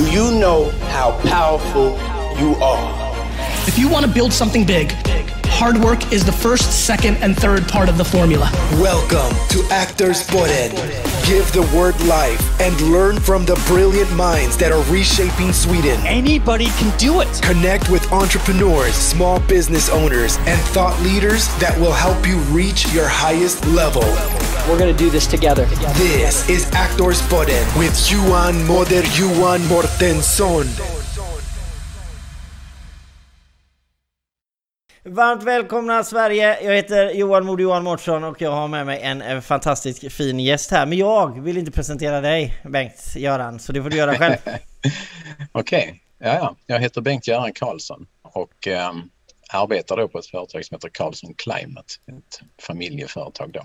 Do you know how powerful you are? If you want to build something big, hard work is the first, second, and third part of the formula. Welcome to Actors Podden. Give the word life and learn from the brilliant minds that are reshaping Sweden. Anybody can do it. Connect with entrepreneurs, small business owners, and thought leaders that will help you reach your highest level. We're going to do this together. This is Actors Podden with Johan Moder Johan Mortensson. Varmt välkomna Sverige! Jag heter Johan Mod Johan Mårtsson och jag har med mig en fantastisk fin gäst här. Men jag vill inte presentera dig Bengt-Göran, så det får du göra själv. Okej, okay. ja, ja. Jag heter Bengt-Göran Karlsson och eh, arbetar då på ett företag som heter Karlsson Climate, ett familjeföretag då.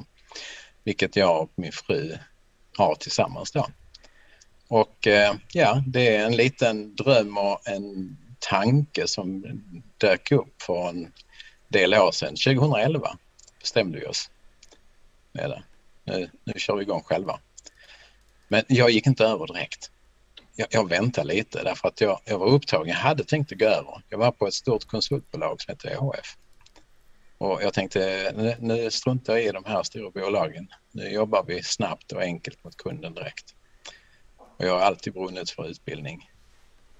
Vilket jag och min fru har tillsammans då. Och eh, ja, det är en liten dröm och en tanke som dök upp för en del år sedan. 2011 bestämde vi oss. Med det. Nu, nu kör vi igång själva. Men jag gick inte över direkt. Jag, jag väntade lite därför att jag, jag var upptagen. Jag hade tänkt att gå över. Jag var på ett stort konsultbolag som heter EHF. Och jag tänkte nu, nu struntar jag i de här stora bolagen. Nu jobbar vi snabbt och enkelt mot kunden direkt. Och jag har alltid brunnit för utbildning.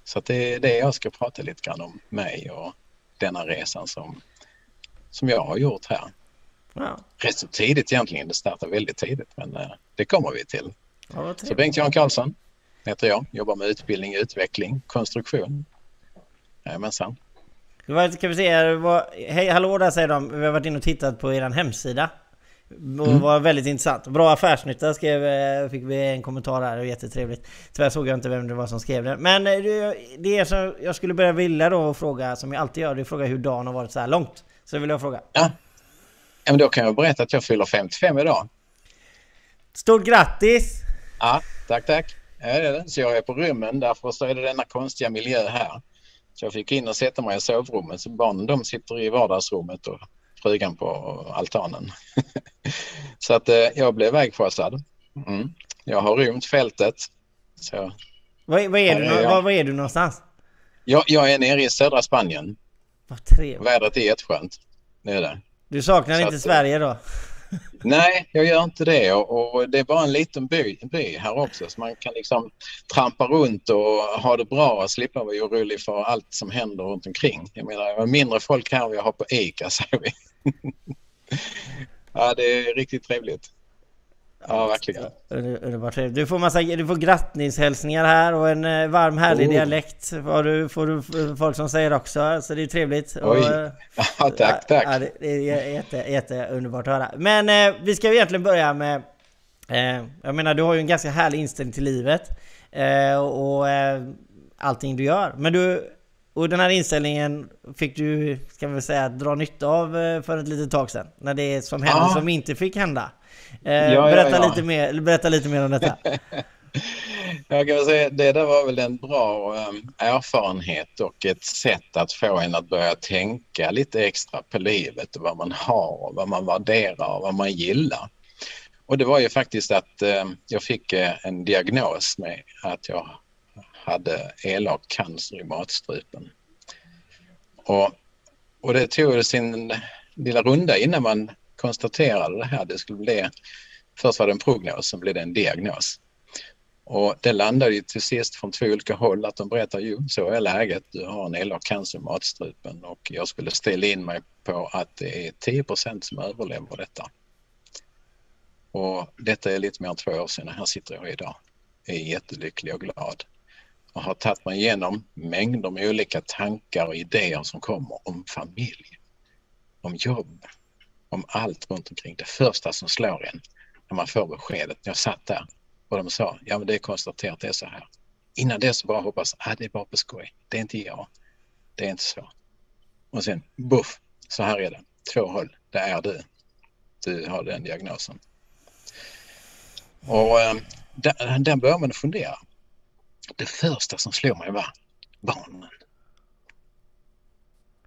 Så det är det jag ska prata lite grann om mig och denna resan som, som jag har gjort här. Ja. Rätt så tidigt egentligen, det startade väldigt tidigt men eh, det kommer vi till. Ja, så Bengt-Jan Karlsson heter jag, jobbar med utbildning, utveckling, konstruktion. Jajamensan. Det var, kan vi se, var, hej hallå där säger de, vi har varit inne och tittat på er hemsida. Och mm. var väldigt intressant. Bra affärsnytta skrev, eh, fick vi en kommentar här, och jättetrevligt. Tyvärr såg jag inte vem det var som skrev det. Men eh, det är som jag skulle börja vilja då fråga, som jag alltid gör, det är fråga hur dagen har varit så här långt. Så vill jag fråga. Ja. ja men då kan jag berätta att jag fyller 55 idag. Stort grattis! Ja, tack tack. Ja. Så jag är på rummen, därför så är det denna konstiga miljö här. Så jag fick in och sätta mig i sovrummet, så barnen de sitter i vardagsrummet och frugan på altanen. så att eh, jag blev vägskjutsad. Mm. Jag har rymt fältet. Så, var, var, är du, är var, var är du någonstans? Jag, jag är nere i södra Spanien. Vad trevligt. Vädret är jätteskönt. Det är det. Du saknar så inte att, Sverige då? Nej, jag gör inte det och, och, det är bara en liten by, by här också så man kan liksom trampa runt och ha det bra och slippa vara orolig för allt som händer runt omkring. Jag menar, jag har mindre folk här än vi har på ICA säger vi. ja, det är riktigt trevligt. Ja, verkligen. Underbart Du får, massa, du får grattningshälsningar här och en eh, varm härlig oh. dialekt får du, får du folk som säger också. Så det är trevligt. Oj. Och, eh, ja, tack, tack. Ja, det är jätte, jätte underbart att höra. Men eh, vi ska egentligen börja med... Eh, jag menar, du har ju en ganska härlig inställning till livet. Eh, och eh, allting du gör. Men du... Och den här inställningen fick du, ska vi säga, dra nytta av för ett litet tag sedan. När det som hände ah. som inte fick hända. Eh, ja, berätta, ja, ja. Lite mer, berätta lite mer om detta. Jag kan säga, det där var väl en bra um, erfarenhet och ett sätt att få en att börja tänka lite extra på livet och vad man har, vad man värderar och vad man gillar. Och det var ju faktiskt att uh, jag fick uh, en diagnos med att jag hade elak cancer i matstrupen. Och, och det tog sin lilla runda innan man konstaterade det här. Det skulle bli, först var det en prognos, sen blev det en diagnos. Och det landade ju till sist från två olika håll att de berättar ju så är läget, du har en elak cancer i matstrupen och jag skulle ställa in mig på att det är 10% som överlever detta. Och detta är lite mer än två år sedan, här sitter jag idag. Jag är jättelycklig och glad och har tagit mig igenom mängder med olika tankar och idéer som kommer om familj, om jobb, om allt runt omkring. Det första som slår en när man får beskedet. Jag satt där och de sa, ja men det är konstaterat, det är så här. Innan dess bara hoppas, ah, det är bara på skoj. Det är inte jag. Det är inte så. Och sen, buff, så här är det. Två håll, det är du. Du har den diagnosen. Och äh, där, där börjar man fundera. Det första som slår mig var barnen.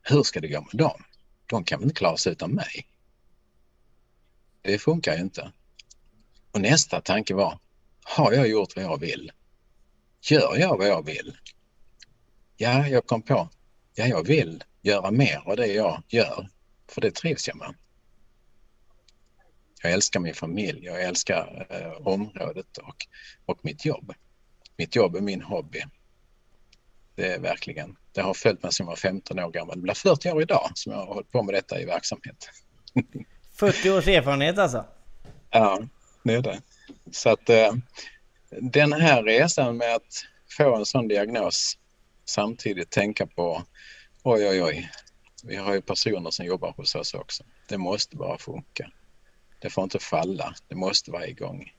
Hur ska det gå med dem? De kan väl inte klara sig utan mig? Det funkar ju inte. Och nästa tanke var, har jag gjort vad jag vill? gör jag vad jag vill? Ja, jag kom på, ja, jag vill göra mer av det jag gör, för det trivs jag med. Jag älskar min familj, jag älskar eh, området och, och mitt jobb. Mitt jobb är min hobby. Det är verkligen, det har följt mig sedan jag var 15 år gammal. Det blir 40 år idag som jag har hållit på med detta i verksamhet. 40 års erfarenhet alltså? Ja, det är det. Så att eh, den här resan med att få en sån diagnos samtidigt tänka på oj, oj, oj, vi har ju personer som jobbar hos oss också. Det måste bara funka. Det får inte falla. Det måste vara igång.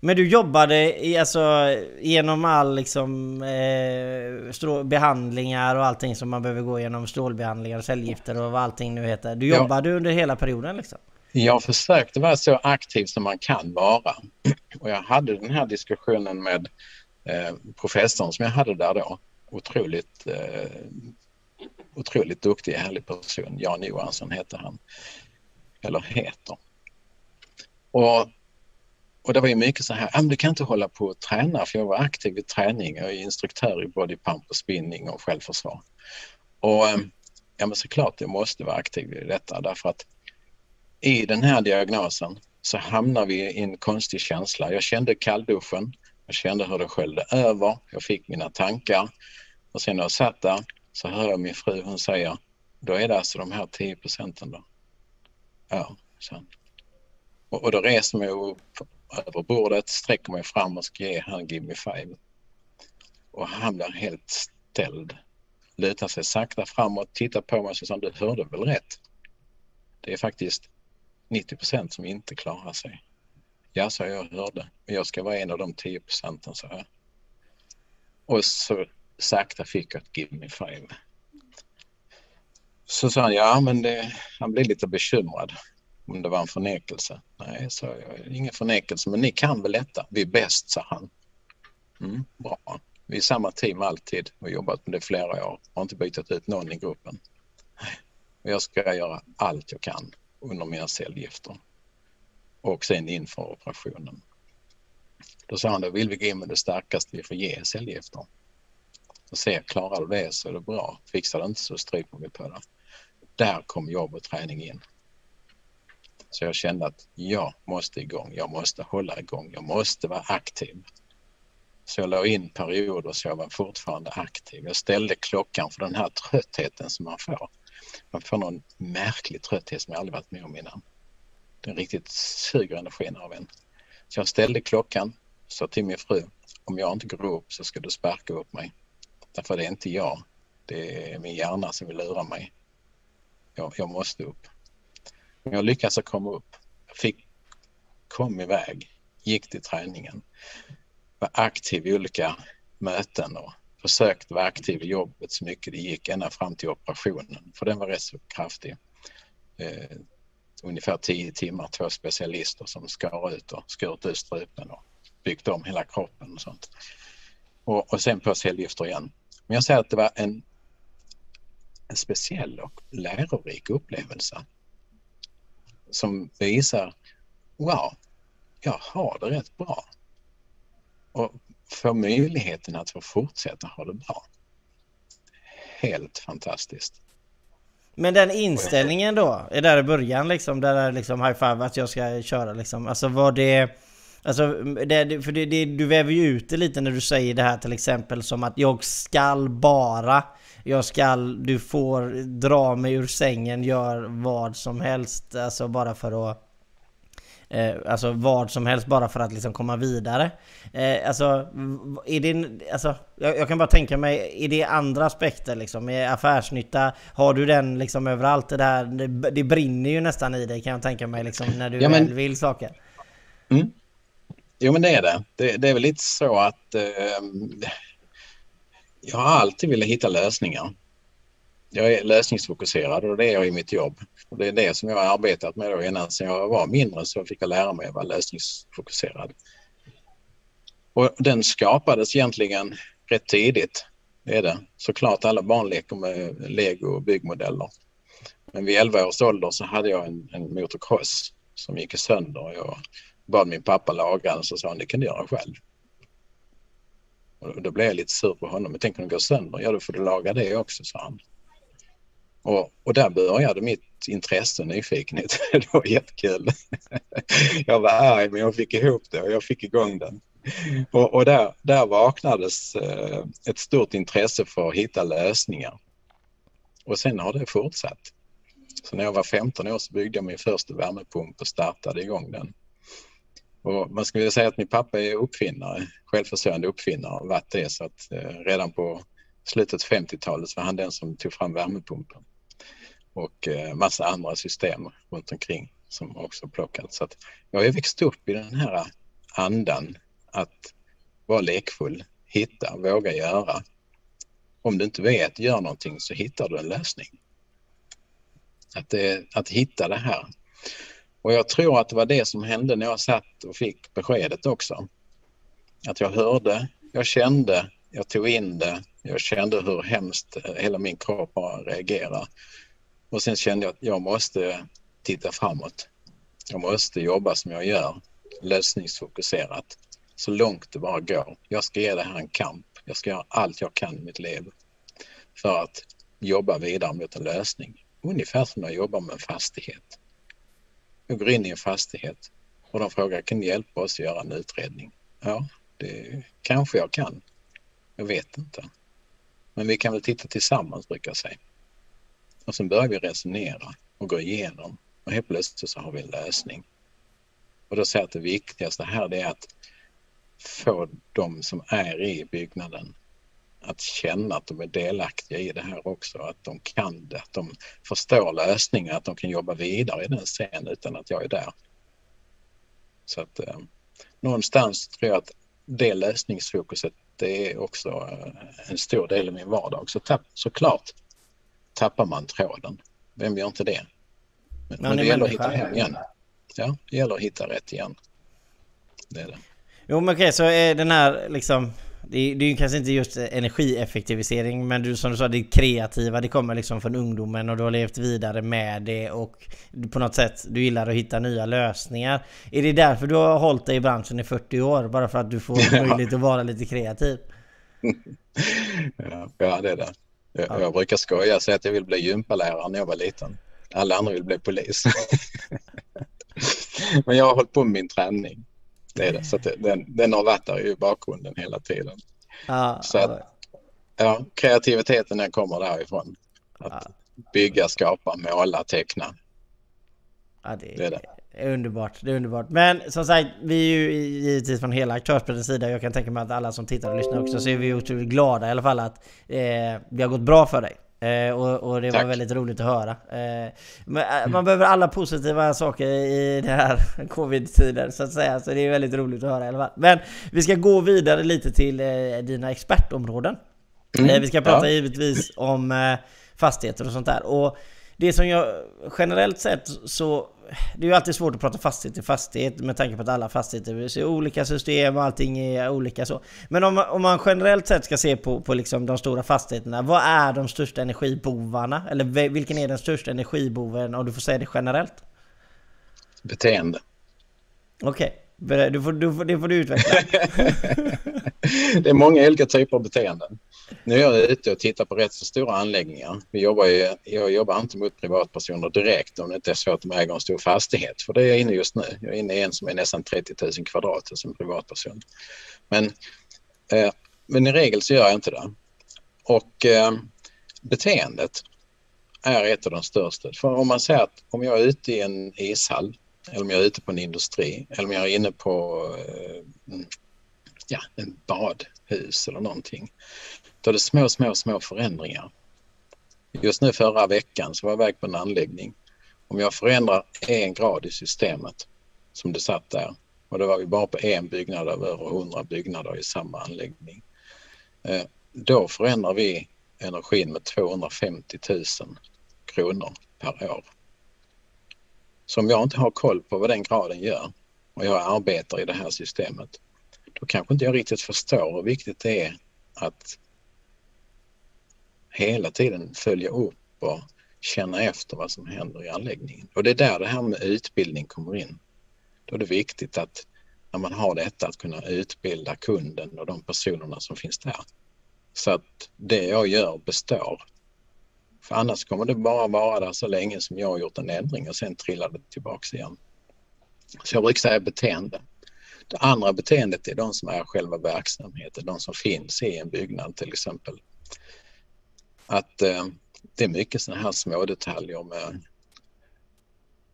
Men du jobbade i, alltså, genom all liksom, eh, behandlingar och allting som man behöver gå igenom, strålbehandlingar och cellgifter och vad allting nu heter. Du jobbade ja. under hela perioden liksom? Jag försökte vara så aktiv som man kan vara. Och jag hade den här diskussionen med eh, professorn som jag hade där då. Otroligt, eh, otroligt duktig, härlig person. Jan Johansson heter han. Eller heter. Och, och det var ju mycket så här, ah, du kan inte hålla på och träna för jag var aktiv i träning. Jag är instruktör i bodypump och spinning och självförsvar. Och ehm, ja men såklart jag måste vara aktiv i detta därför att i den här diagnosen så hamnar vi i en konstig känsla. Jag kände kallduschen, jag kände hur det sköljde över, jag fick mina tankar och sen när jag satt där så hör jag min fru, hon säger, då är det alltså de här 10 procenten då? Ja, sen. Och, och då reser man mig upp över bordet, sträcker mig fram och ska ge han give me five. Och han blir helt ställd. Lutar sig sakta framåt, tittar på mig och säger du hörde väl rätt? Det är faktiskt 90 procent som inte klarar sig. Ja, sa jag hörde. Men jag ska vara en av de 10 procenten, sa jag. Och så sakta fick jag ett give me five. Så sa han, ja men det, han blev lite bekymrad om det var en förnekelse. Nej, sa jag, ingen förnekelse, men ni kan väl detta? Vi är bäst, sa han. Mm, bra. Vi är samma team alltid och jobbat med det flera år. Har inte bytt ut någon i gruppen. Och jag ska göra allt jag kan under mina cellgifter och sen inför operationen. Då sa han, då vill vi gå in med det starkaste vi får ge cellgifter. Och se, klarar du det så är det bra. Fixar du inte så stryper vi på det. Där kom jobb och träning in. Så jag kände att jag måste igång, jag måste hålla igång, jag måste vara aktiv. Så jag la in perioder så jag var fortfarande aktiv. Jag ställde klockan för den här tröttheten som man får. Man får någon märklig trötthet som jag aldrig varit med om innan. Den riktigt suger energin av en. Så jag ställde klockan, sa till min fru, om jag inte går upp så ska du sparka upp mig. Därför det är inte jag, det är min hjärna som vill lura mig. Jag, jag måste upp. Men jag lyckades komma upp. Fick, kom iväg, gick till träningen, var aktiv i olika möten och försökte vara aktiv i jobbet så mycket det gick ända fram till operationen, för den var rätt så kraftig. Eh, ungefär tio timmar, två specialister som skar ut och skurit ut strupen och byggt om hela kroppen och sånt. Och, och sen på cellgifter igen. Men jag säger att det var en, en speciell och lärorik upplevelse som visar, wow, jag har det rätt bra. Och får möjligheten att få fortsätta ha det bra. Helt fantastiskt. Men den inställningen då, är där i början liksom, där är liksom high five att jag ska köra liksom. Alltså var det... Alltså, det, för det, det, du väver ju ut det lite när du säger det här till exempel som att jag skall bara jag skall, du får dra mig ur sängen, gör vad som helst, alltså bara för att Eh, alltså vad som helst bara för att liksom komma vidare. Eh, alltså, är det, alltså jag, jag, kan bara tänka mig, är det andra aspekter liksom? Är affärsnytta, har du den liksom överallt? Det där, det, det brinner ju nästan i dig kan jag tänka mig liksom när du ja, men, väl vill saker. Mm. Jo men det är det. Det, det är väl lite så att eh, jag har alltid velat hitta lösningar. Jag är lösningsfokuserad och det är jag i mitt jobb. Och det är det som jag har arbetat med då innan sen jag var mindre så fick jag lära mig att vara lösningsfokuserad. Och den skapades egentligen rätt tidigt. Det är det. Såklart alla barn leker med lego och byggmodeller. Men vid 11 års ålder så hade jag en, en motocross som gick sönder. Jag bad min pappa laga den så sa han det kan du göra själv. Och då blev jag lite sur på honom. Men tänk om det går sönder? Ja, då får du laga det också, sa han. Och, och där började mitt intresse och nyfikenhet. det var jättekul. jag var arg men jag fick ihop det och jag fick igång den. Och, och där, där vaknades eh, ett stort intresse för att hitta lösningar. Och sen har det fortsatt. Så när jag var 15 år så byggde jag min första värmepump och startade igång den. Och man skulle säga att min pappa är uppfinnare, självförsörjande uppfinnare och varit det så att eh, redan på slutet 50-talet var han den som tog fram värmepumpen och eh, massa andra system runt omkring som också plockats. Så att jag har växt upp i den här andan att vara lekfull, hitta, våga göra. Om du inte vet, gör någonting så hittar du en lösning. Att, det, att hitta det här. Och jag tror att det var det som hände när jag satt och fick beskedet också. Att jag hörde, jag kände, jag tog in det, jag kände hur hemskt eh, hela min kropp bara reagerade. Och sen kände jag att jag måste titta framåt. Jag måste jobba som jag gör, lösningsfokuserat, så långt det bara går. Jag ska ge det här en kamp. Jag ska göra allt jag kan i mitt liv för att jobba vidare mot en lösning. Ungefär som när jag jobbar med en fastighet. Jag går in i en fastighet och de frågar kan ni hjälpa oss att göra en utredning? Ja, det kanske jag kan. Jag vet inte. Men vi kan väl titta tillsammans brukar jag säga. Och sen börjar vi resonera och gå igenom och helt plötsligt så har vi en lösning. Och då säger jag att det viktigaste här är att få de som är i byggnaden att känna att de är delaktiga i det här också, att de kan det, att de förstår lösningar, att de kan jobba vidare i den scenen utan att jag är där. Så att eh, någonstans tror jag att det lösningsfokuset det är också eh, en stor del i min vardag. Så tapp, såklart tappar man tråden. Vem gör inte det? Men, men det gäller att hitta hem igen. Ja, det gäller att hitta rätt igen. Det är det. Jo men okej, så är den här liksom det är, det är kanske inte just energieffektivisering men du, som du sa, det kreativa det kommer liksom från ungdomen och du har levt vidare med det och på något sätt du gillar att hitta nya lösningar. Är det därför du har hållit dig i branschen i 40 år? Bara för att du får möjlighet att vara lite kreativ? ja, det är det. Jag, ja. jag brukar skoja och säga att jag vill bli gympalärare när jag var liten. Alla andra vill bli polis. Men jag har hållit på med min träning. Det är det. Så det, den, den har varit där i bakgrunden hela tiden. Ja, så att, ja, kreativiteten den kommer därifrån. Att ja. bygga, skapa, måla, teckna. Ja, det, det är det. Underbart, det är underbart. Men som sagt, vi är ju givetvis från hela aktörsbreddens sida. Jag kan tänka mig att alla som tittar och lyssnar också, så är vi otroligt glada i alla fall att eh, det har gått bra för dig. Eh, och, och, det Tack. var väldigt roligt att höra. Eh, men, eh, man behöver alla positiva saker i det här covid-tiden så att säga. Så det är väldigt roligt att höra i alla fall. Men vi ska gå vidare lite till eh, dina expertområden. Mm. Eh, vi ska prata ja. givetvis om eh, fastigheter och sånt där. Och det som jag generellt sett så det är ju alltid svårt att prata fastighet till fastighet med tanke på att alla fastigheter är olika system och allting är olika så. Men om om man generellt sett ska se på, på liksom de stora fastigheterna, vad är de största energibovarna? Eller vilken är den största energiboven om du får säga det generellt? Beteende. Okej. Okay. Du får, du får, det får du utveckla. det är många olika typer av beteenden. Nu är jag ute och tittar på rätt så stora anläggningar. Vi jobbar ju, jag jobbar inte mot privatpersoner direkt om det inte är så att de äger en stor fastighet. För det är jag inne just nu. Jag är inne i en som är nästan 30 000 kvadrat som privatperson. Men, eh, men i regel så gör jag inte det. Och eh, beteendet är ett av de största. För om man säger att om jag är ute i en ishall eller om jag är ute på en industri eller om jag är inne på eh, ja, en badhus eller någonting. Då är det små, små, små förändringar. Just nu förra veckan så var jag iväg på en anläggning. Om jag förändrar en grad i systemet som det satt där och då var vi bara på en byggnad av över 100 byggnader i samma anläggning. Eh, då förändrar vi energin med 250 000 kronor per år. Så om jag inte har koll på vad den graden gör och jag arbetar i det här systemet, då kanske inte jag riktigt förstår hur viktigt det är att hela tiden följa upp och känna efter vad som händer i anläggningen. Och det är där det här med utbildning kommer in. Då är det viktigt att när man har detta att kunna utbilda kunden och de personerna som finns där. Så att det jag gör består. För annars kommer det bara vara där så länge som jag har gjort en ändring och sen trillar det tillbaks igen. Så jag brukar säga beteende. Det andra beteendet är de som är själva verksamheten, de som finns i en byggnad till exempel. Att eh, det är mycket sådana här små detaljer med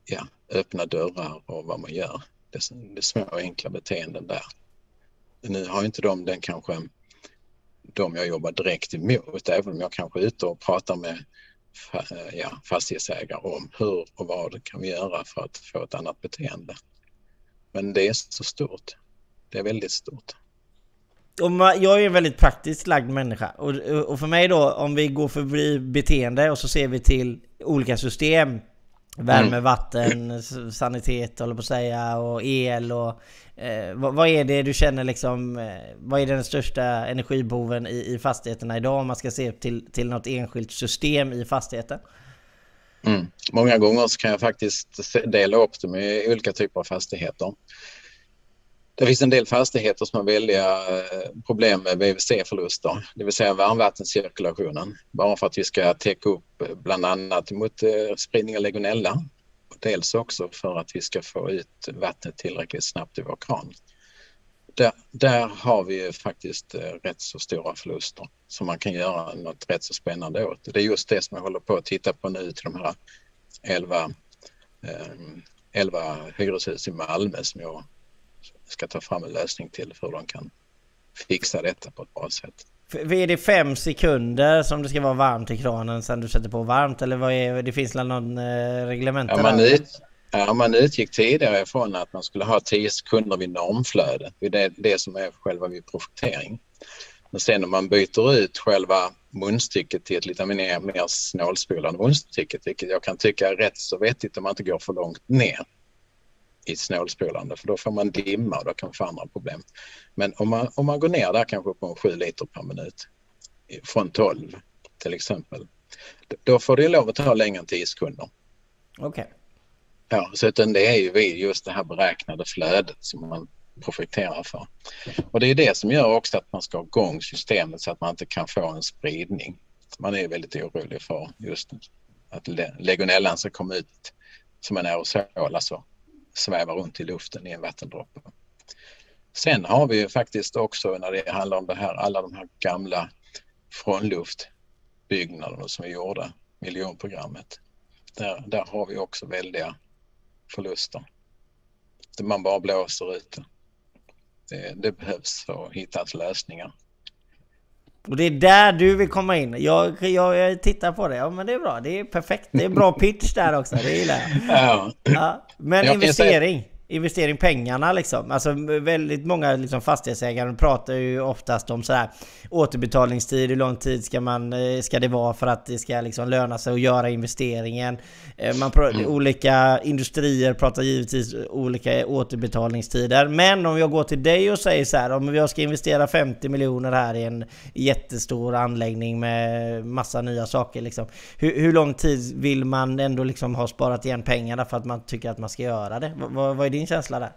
ja, öppna dörrar och vad man gör. Det är, det är små enkla beteenden där. Nu har inte de den kanske de jag jobbar direkt emot, även om jag kanske är ute och pratar med ja, fastighetsägare om hur och vad kan vi göra för att få ett annat beteende. Men det är så stort. Det är väldigt stort jag är en väldigt praktiskt lagd människa och, och för mig då om vi går förbi beteende och så ser vi till olika system Värme, mm. vatten, sanitet håller på att säga och el och eh, vad, vad, är det du känner liksom eh, Vad är den största energiboven i, i fastigheterna idag om man ska se till, till något enskilt system i fastigheten? Mm. Många gånger så kan jag faktiskt dela upp dem i olika typer av fastigheter. Det finns en del fastigheter som har väldiga eh, problem med VVC-förluster, det vill säga varmvattencirkulationen. Bara för att vi ska täcka upp eh, bland annat mot eh, spridning av legionella. Dels också för att vi ska få ut vattnet tillräckligt snabbt i vår kran. Där, där har vi faktiskt rätt så stora förluster som man kan göra något rätt så spännande åt. Det är just det som jag håller på att titta på nu till de här 11, 11 hyreshus i Malmö som jag ska ta fram en lösning till för hur de kan fixa detta på ett bra sätt. Är det fem sekunder som det ska vara varmt i kranen sen du sätter på varmt eller vad är det? finns väl någon eh, reglement ja, man, ut, ja, man utgick tidigare ifrån att man skulle ha 10 sekunder vid normflöde. Det är det som är själva vid projektering. Men sen om man byter ut själva munstycket till ett lite mer, mer snålspolande munstycke, vilket jag kan tycka är rätt så vettigt om man inte går för långt ner i snålspolande för då får man dimma och då kan man få andra problem. Men om man, om man går ner där kanske på en 7 liter per minut från 12 till exempel, då får det lov att ta längre än 10 sekunder. Okej. Okay. Ja, så utan det är ju vid just det här beräknade flödet som man projekterar för. Och det är det som gör också att man ska ha igång systemet så att man inte kan få en spridning. Man är väldigt orolig för just att legionellan ska komma ut som en aerosol, alltså svävar runt i luften i en vattendroppe. Sen har vi ju faktiskt också när det handlar om det här, alla de här gamla frånluftbyggnaderna som är gjorda, miljonprogrammet. Där, där har vi också väldiga förluster. Man bara blåser ut det. Det, behövs att hitta lösningar. Och det är där du vill komma in. Jag, jag, jag, tittar på det. Ja men det är bra. Det är perfekt. Det är bra pitch där också. Det gillar jag. Ja. Men investering investering pengarna liksom. Alltså väldigt många liksom, fastighetsägare pratar ju oftast om sådär återbetalningstid, hur lång tid ska, man, eh, ska det vara för att det ska liksom löna sig att göra investeringen. Eh, man mm. Olika industrier pratar givetvis olika återbetalningstider. Men om jag går till dig och säger så här, om jag ska investera 50 miljoner här i en jättestor anläggning med massa nya saker liksom. Hur, hur lång tid vill man ändå liksom ha sparat igen pengarna för att man tycker att man ska göra det? vad, vad är din känsla där?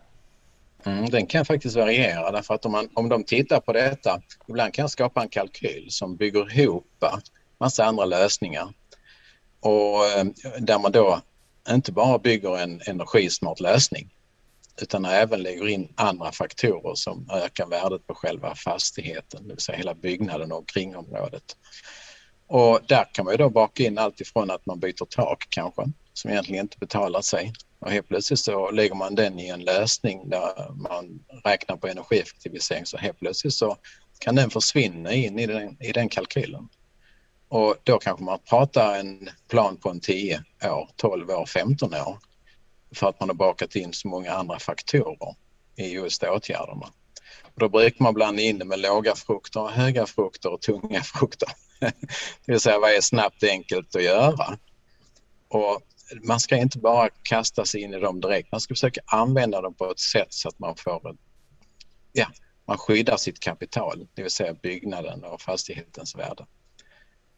Mm, den kan faktiskt variera därför att om, man, om de tittar på detta, ibland kan jag skapa en kalkyl som bygger ihop massa andra lösningar och eh, där man då inte bara bygger en energismart lösning utan även lägger in andra faktorer som ökar värdet på själva fastigheten, det vill säga hela byggnaden och kringområdet. Och där kan man ju då baka in allt ifrån att man byter tak kanske, som egentligen inte betalar sig, och helt plötsligt så lägger man den i en lösning där man räknar på energieffektivisering så helt plötsligt så kan den försvinna in i den, i den kalkylen. Och då kanske man pratar en plan på en 10 år, 12 år, 15 år för att man har bakat in så många andra faktorer i just åtgärderna. Och då brukar man blanda in det med låga frukter, höga frukter och tunga frukter. det vill säga vad är snabbt och enkelt att göra? Och man ska inte bara kasta sig in i dem direkt. Man ska försöka använda dem på ett sätt så att man får ja, man skyddar sitt kapital, det vill säga byggnaden och fastighetens värde.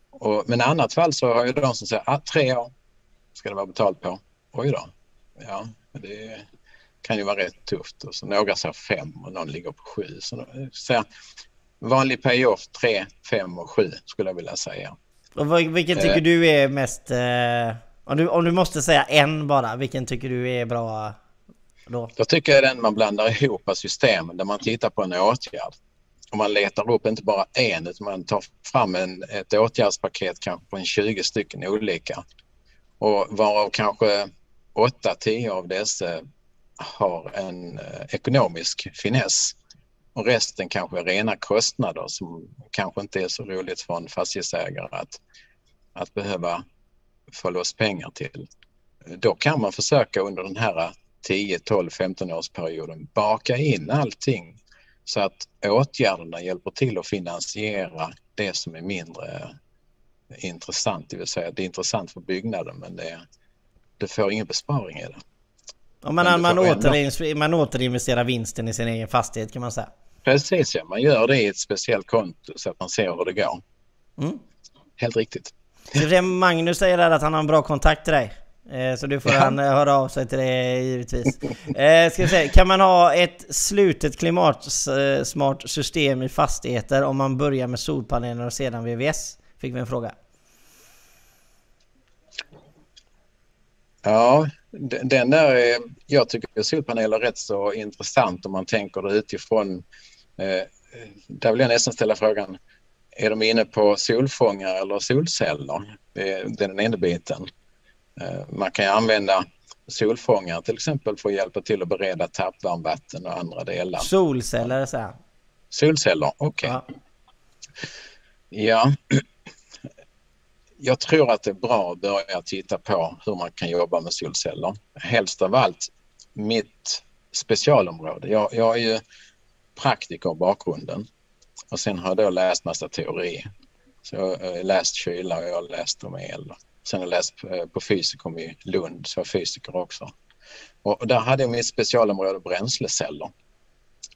Och, men i annat fall så har ju de som säger att ah, tre år ska det vara betalt på. Oj då. Ja, det, kan ju vara rätt tufft. Och så några säger 5 och någon ligger på 7. Så, så vanlig payoff 3, 5 och 7 skulle jag vilja säga. Och vilken tycker eh, du är mest... Eh, om, du, om du måste säga en bara, vilken tycker du är bra då? Då tycker jag den man blandar ihop systemen där man tittar på en åtgärd. Och man letar upp inte bara en utan man tar fram en, ett åtgärdspaket kanske på en 20 stycken olika. Och varav kanske 8-10 av dessa har en eh, ekonomisk finess. Och resten kanske är rena kostnader som kanske inte är så roligt för en fastighetsägare att, att behöva få loss pengar till. Då kan man försöka under den här 10, 12, 15 årsperioden baka in allting så att åtgärderna hjälper till att finansiera det som är mindre intressant, det vill säga det är intressant för byggnaden men det, det får ingen besparing i det. Ja, man, man, återinvesterar, man återinvesterar vinsten i sin egen fastighet kan man säga. Precis ja, man gör det i ett speciellt konto så att man ser hur det går. Mm. Helt riktigt. Magnus säger där att han har en bra kontakt till dig. Eh, så du får ja. han eh, höra av sig till givetvis. Eh, ska säga, kan man ha ett slutet klimatsmart system i fastigheter om man börjar med solpaneler och sedan VVS? Fick vi en fråga. Ja, den där är, jag tycker solpaneler är rätt så intressant om man tänker det utifrån. Eh, där vill jag nästan ställa frågan, är de inne på solfångare eller solceller? Det är den ena biten. Eh, man kan ju använda solfångare till exempel för att hjälpa till att bereda tappvarmvatten och andra delar. Solceller så här. Solceller, okej. Okay. Ja. ja. Jag tror att det är bra att börja titta på hur man kan jobba med solceller. Helst av allt mitt specialområde. Jag, jag är ju praktiker bakgrunden och sen har jag då läst massa teori. Så jag har läst kyla och jag har läst om el. Sen har jag läst eh, på fysikum i Lund, så jag är fysiker också. Och där hade jag mitt specialområde bränsleceller.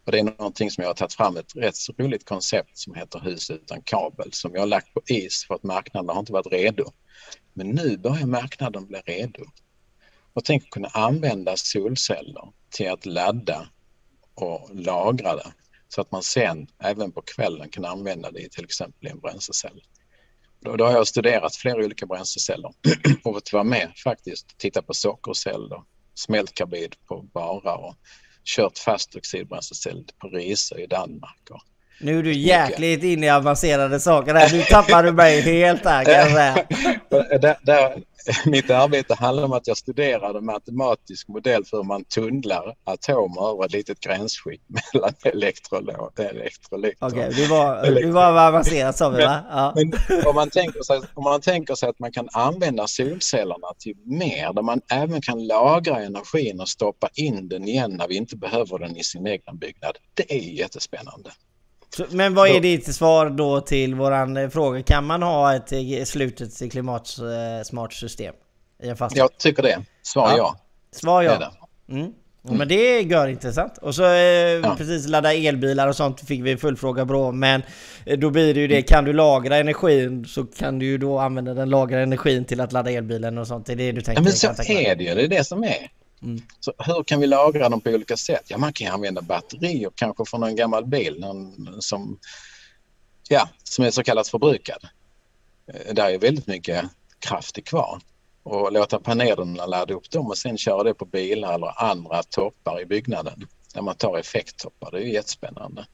Och det är någonting som jag har tagit fram ett rätt så roligt koncept som heter hus utan kabel som jag har lagt på is för att marknaden har inte varit redo. Men nu börjar marknaden bli redo. Och tänk att kunna använda solceller till att ladda och lagra det så att man sen även på kvällen kan använda det i till exempel i en bränslecell. Då, då har jag studerat flera olika bränsleceller och fått vara med faktiskt och titta på sockerceller, smältkarbid på bara och kört fast oxidbränslecell på Risö i Danmark. Och nu är du jäkligt inne i avancerade saker här. Nu tappar du mig helt här kan jag säga. där, där, mitt arbete handlar om att jag studerade matematisk modell för hur man tunnlar atomer över ett litet gränsskikt mellan elektrolyt. Okej, okay, du var, du var avancerad sa vi va? Ja. Men om man, tänker sig, om man tänker sig att man kan använda solcellerna till mer, där man även kan lagra energin och stoppa in den igen när vi inte behöver den i sin egna byggnad. Det är jättespännande. Men vad är ditt svar då till våran eh, fråga? Kan man ha ett eh, slutet klimatsmart eh, system? I en fastighet? Jag tycker det. Svar ja. ja. Svar ja. Mm. Mm. Men det är intressant. Och så eh, ja. precis ladda elbilar och sånt fick vi fullfråga bra. Men då blir det ju det, kan du lagra energin så kan du ju då använda den lagrade energin till att ladda elbilen och sånt. Det är det du tänker? Ja men så är det ju, det är det som är. Mm. Så hur kan vi lagra dem på olika sätt? Ja, man kan använda batterier kanske från en gammal bil någon, som, ja, som är så kallat förbrukad. Eh, där är väldigt mycket kraft kvar och låta panelerna ladda upp dem och sen köra det på bilar eller andra toppar i byggnaden där man tar effekttoppar. Det är ju jättespännande.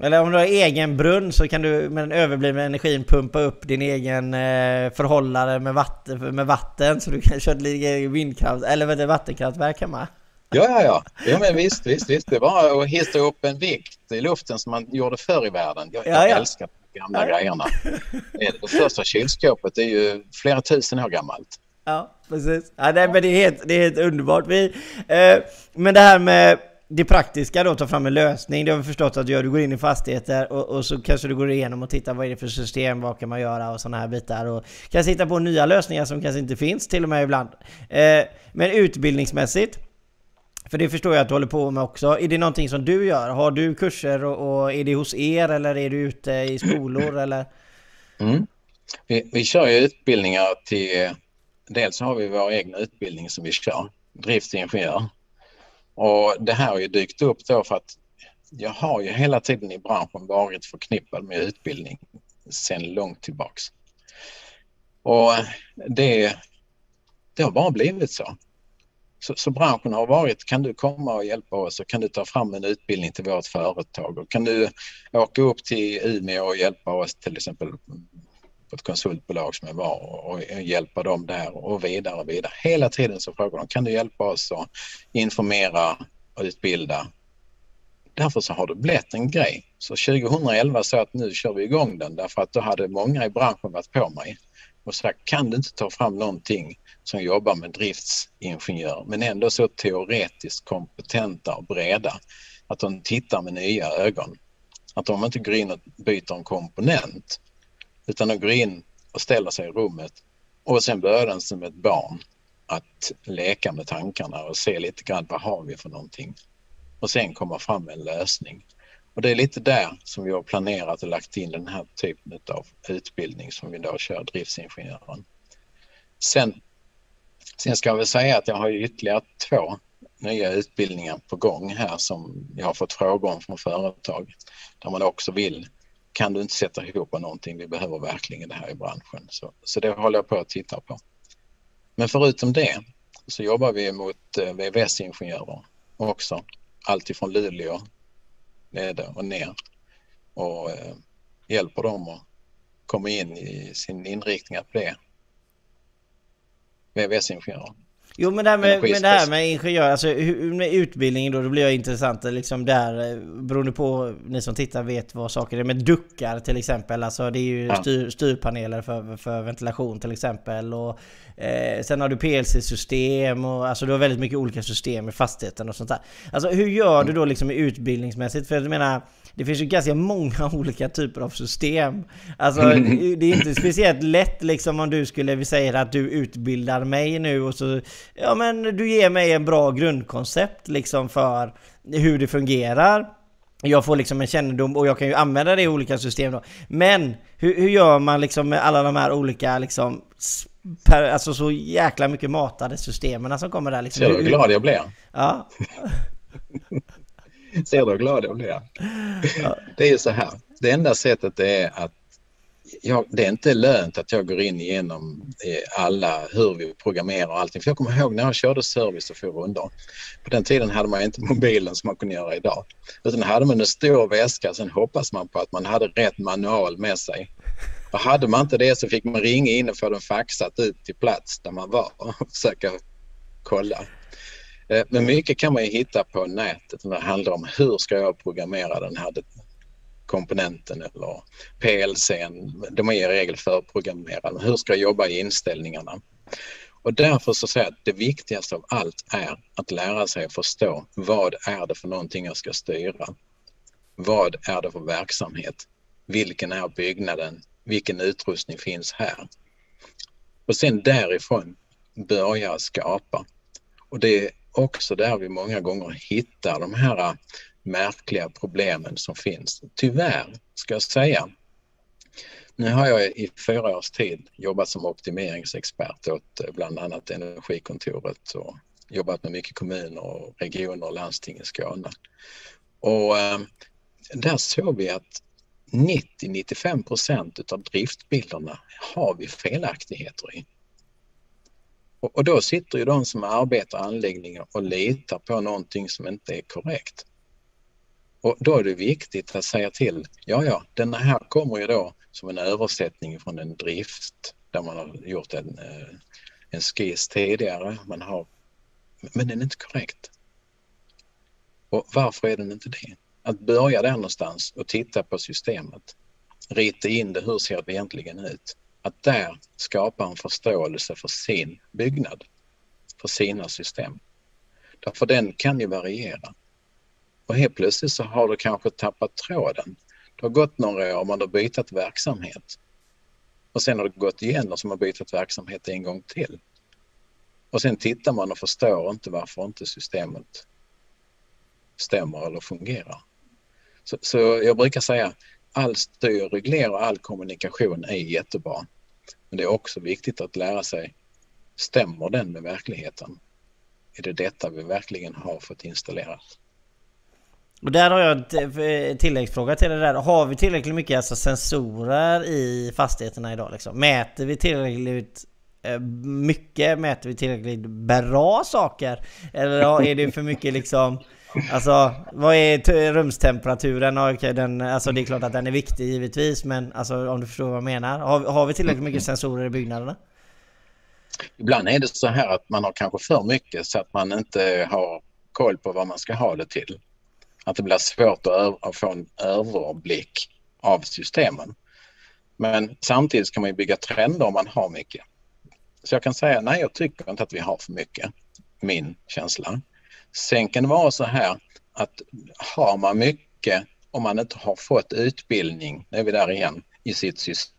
Eller om du har egen brunn så kan du med den överblivna energin pumpa upp din egen eh, förhållare med vatten, med vatten så du kan köra lite vindkraft eller vet du, vattenkraftverk hemma. Ja, ja, ja. ja men visst, visst, visst. Det bara att hissa upp en vikt i luften som man gjorde förr i världen. Jag, ja, jag älskar de gamla ja. grejerna. Det första kylskåpet är ju flera tusen år gammalt. Ja, precis. Ja, nej, men det är helt, det är helt underbart. Vi, eh, men det här med det praktiska då, ta fram en lösning. Det har vi förstått att du gör. Du går in i fastigheter och, och, så kanske du går igenom och tittar vad är det för system, vad kan man göra och sådana här bitar. Och kanske hitta på nya lösningar som kanske inte finns till och med ibland. Eh, men utbildningsmässigt, för det förstår jag att du håller på med också. Är det någonting som du gör? Har du kurser och, och är det hos er eller är du ute i skolor eller? Mm. Vi, vi kör ju utbildningar till... Dels har vi vår egen utbildning som vi kör, driftsingenjör. Och det här har ju dykt upp då för att jag har ju hela tiden i branschen varit förknippad med utbildning sedan långt tillbaks. Och det, det har bara blivit så. så. Så branschen har varit, kan du komma och hjälpa oss och kan du ta fram en utbildning till vårt företag och kan du åka upp till Umeå och hjälpa oss till exempel på ett konsultbolag som jag var och, hjälpa dem där och vidare och vidare. Hela tiden så frågar de, kan du hjälpa oss att informera och utbilda? Därför så har det blivit en grej. Så 2011 sa att nu kör vi igång den därför att då hade många i branschen varit på mig och sagt, kan du inte ta fram någonting som jobbar med driftsingenjör men ändå så teoretiskt kompetenta och breda att de tittar med nya ögon. Att de inte går in och byter en komponent utan de går in och ställer sig i rummet och sen börjar den som ett barn att leka med tankarna och se lite grann vad har vi för någonting och sen komma fram med en lösning. Och det är lite där som vi har planerat och lagt in den här typen av utbildning som vi då kör driftsingenjören. Sen, sen ska jag väl säga att jag har ytterligare två nya utbildningar på gång här som jag har fått frågor om från företag där man också vill kan du inte sätta ihop någonting, vi behöver verkligen det här i branschen. Så, så det håller jag på att titta på. Men förutom det så jobbar vi mot eh, VVS-ingenjörer också. Allt ifrån Luleå nere och ner och eh, hjälper dem att komma in i sin inriktning att bli VVS-ingenjörer. Jo men det här med, med, det här med ingenjör, alltså med utbildning då, då blir jag intressant liksom där eh, beroende på ni som tittar vet vad saker är med duckar till exempel. Alltså det är ju styr, styrpaneler för, för ventilation till exempel och eh, sen har du PLC-system och alltså du har väldigt mycket olika system i fastigheten och sånt där. Alltså hur gör du då liksom utbildningsmässigt? För jag menar det finns ju ganska många olika typer av system. Alltså det är inte speciellt lätt liksom om du skulle, vi säger att du utbildar mig nu och så, ja men du ger mig en bra grundkoncept liksom för hur det fungerar. Jag får liksom en kännedom och jag kan ju använda det i olika system då. Men hur, hur gör man liksom med alla de här olika liksom per, alltså så jäkla mycket matade systemen som kommer där liksom. Hur glad jag blir? Ja. Ser du hur glad jag blir? Ja. Det är ju så här. Det enda sättet är att jag, det är inte lönt att jag går in igenom alla hur vi programmerar och allting. För jag kommer ihåg när jag körde service och for rundor. På den tiden hade man inte mobilen som man kunde göra idag. Utan hade man en stor väska sen hoppas man på att man hade rätt manual med sig. Och hade man inte det så fick man ringa in och få den faxat ut till plats där man var och försöka kolla. Eh, men mycket kan man ju hitta på nätet när det handlar om hur ska jag programmera den här komponenten eller PLCn. De är i regel förprogrammerade. Hur ska jag jobba i inställningarna? Och därför så säger jag att det viktigaste av allt är att lära sig att förstå vad är det för någonting jag ska styra? Vad är det för verksamhet? Vilken är byggnaden? Vilken utrustning finns här? Och sen därifrån börja skapa. Och det också där vi många gånger hittar de här äh, märkliga problemen som finns. Tyvärr, ska jag säga. Nu har jag i fyra års tid jobbat som optimeringsexpert åt äh, bland annat Energikontoret och jobbat med mycket kommuner och regioner och landsting i Skåne. Och eh, där såg vi att 90-95 procent av driftbilderna har vi felaktigheter i. Och, och då sitter ju de som arbetar anläggningen och litar på någonting som inte är korrekt. Och då är det viktigt att säga till, ja ja, den här kommer ju då som en översättning från en drift där man har gjort en, eh, en skiss tidigare, man har, men den är inte korrekt. Och varför är den inte det? Att börja där någonstans och titta på systemet, rita in det, hur ser det egentligen ut? Att där skapa en förståelse för sin byggnad, för sina system. Därför den kan ju variera. Och helt plötsligt så har du kanske tappat tråden. Det har gått några år, man har bytt verksamhet. Och sen har det gått igen och så har man bytt verksamhet en gång till. Och sen tittar man och förstår inte varför inte systemet stämmer eller fungerar. Så, så jag brukar säga all styr, reglering och all kommunikation är jättebra. Men det är också viktigt att lära sig, stämmer den med verkligheten? är det detta vi verkligen har fått installerat? Och där har jag en tilläggsfråga till det där. Har vi tillräckligt mycket alltså sensorer i fastigheterna idag? Liksom? Mäter vi tillräckligt eh, mycket? Mäter vi tillräckligt bra saker? Eller är det för mycket liksom Alltså vad är rumstemperaturen? Okay, den, alltså det är klart att den är viktig givetvis men alltså om du förstår vad jag menar. Har, har vi tillräckligt mycket sensorer i byggnaderna? Ibland är det så här att man har kanske för mycket så att man inte har koll på vad man ska ha det till. Att det blir svårt att, att få en överblick av systemen. Men samtidigt kan man ju bygga trender om man har mycket. Så jag kan säga nej, jag tycker inte att vi har för mycket. Min känsla. Sen kan det vara så här att har man mycket om man inte har fått utbildning, nu är vi där igen, i sitt system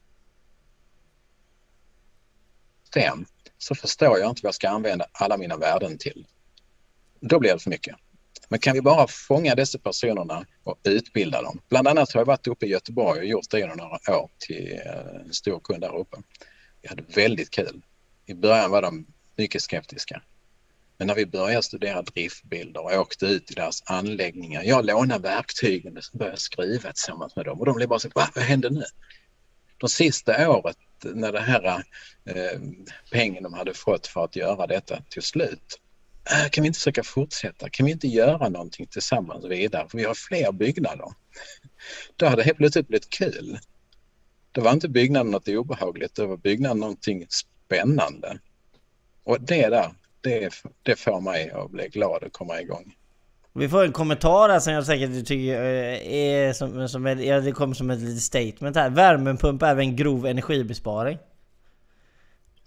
så förstår jag inte vad jag ska använda alla mina värden till. Då blir det för mycket. Men kan vi bara fånga dessa personerna och utbilda dem? Bland annat har jag varit uppe i Göteborg och gjort det i några år till eh, en stor kund där uppe. Vi hade väldigt kul. I början var de mycket skeptiska. Men när vi började studera driftbilder och åkte ut i deras anläggningar. Jag lånade verktygen och började skriva tillsammans med dem och de blev bara så Va, vad hände nu? De sista året när det här eh, pengen de hade fått för att göra detta till slut. Äh, kan vi inte försöka fortsätta? Kan vi inte göra någonting tillsammans vidare? För vi har fler byggnader. Då hade det helt plötsligt blivit kul. Då var inte byggnaden något obehagligt, då var byggnaden någonting spännande. Och det där, det, det får mig att bli glad och komma igång. Vi får en kommentar här som jag säkert tycker eh, är som, som ett, ja, det kommer som ett litet statement här. Värmepump är en grov energibesparing?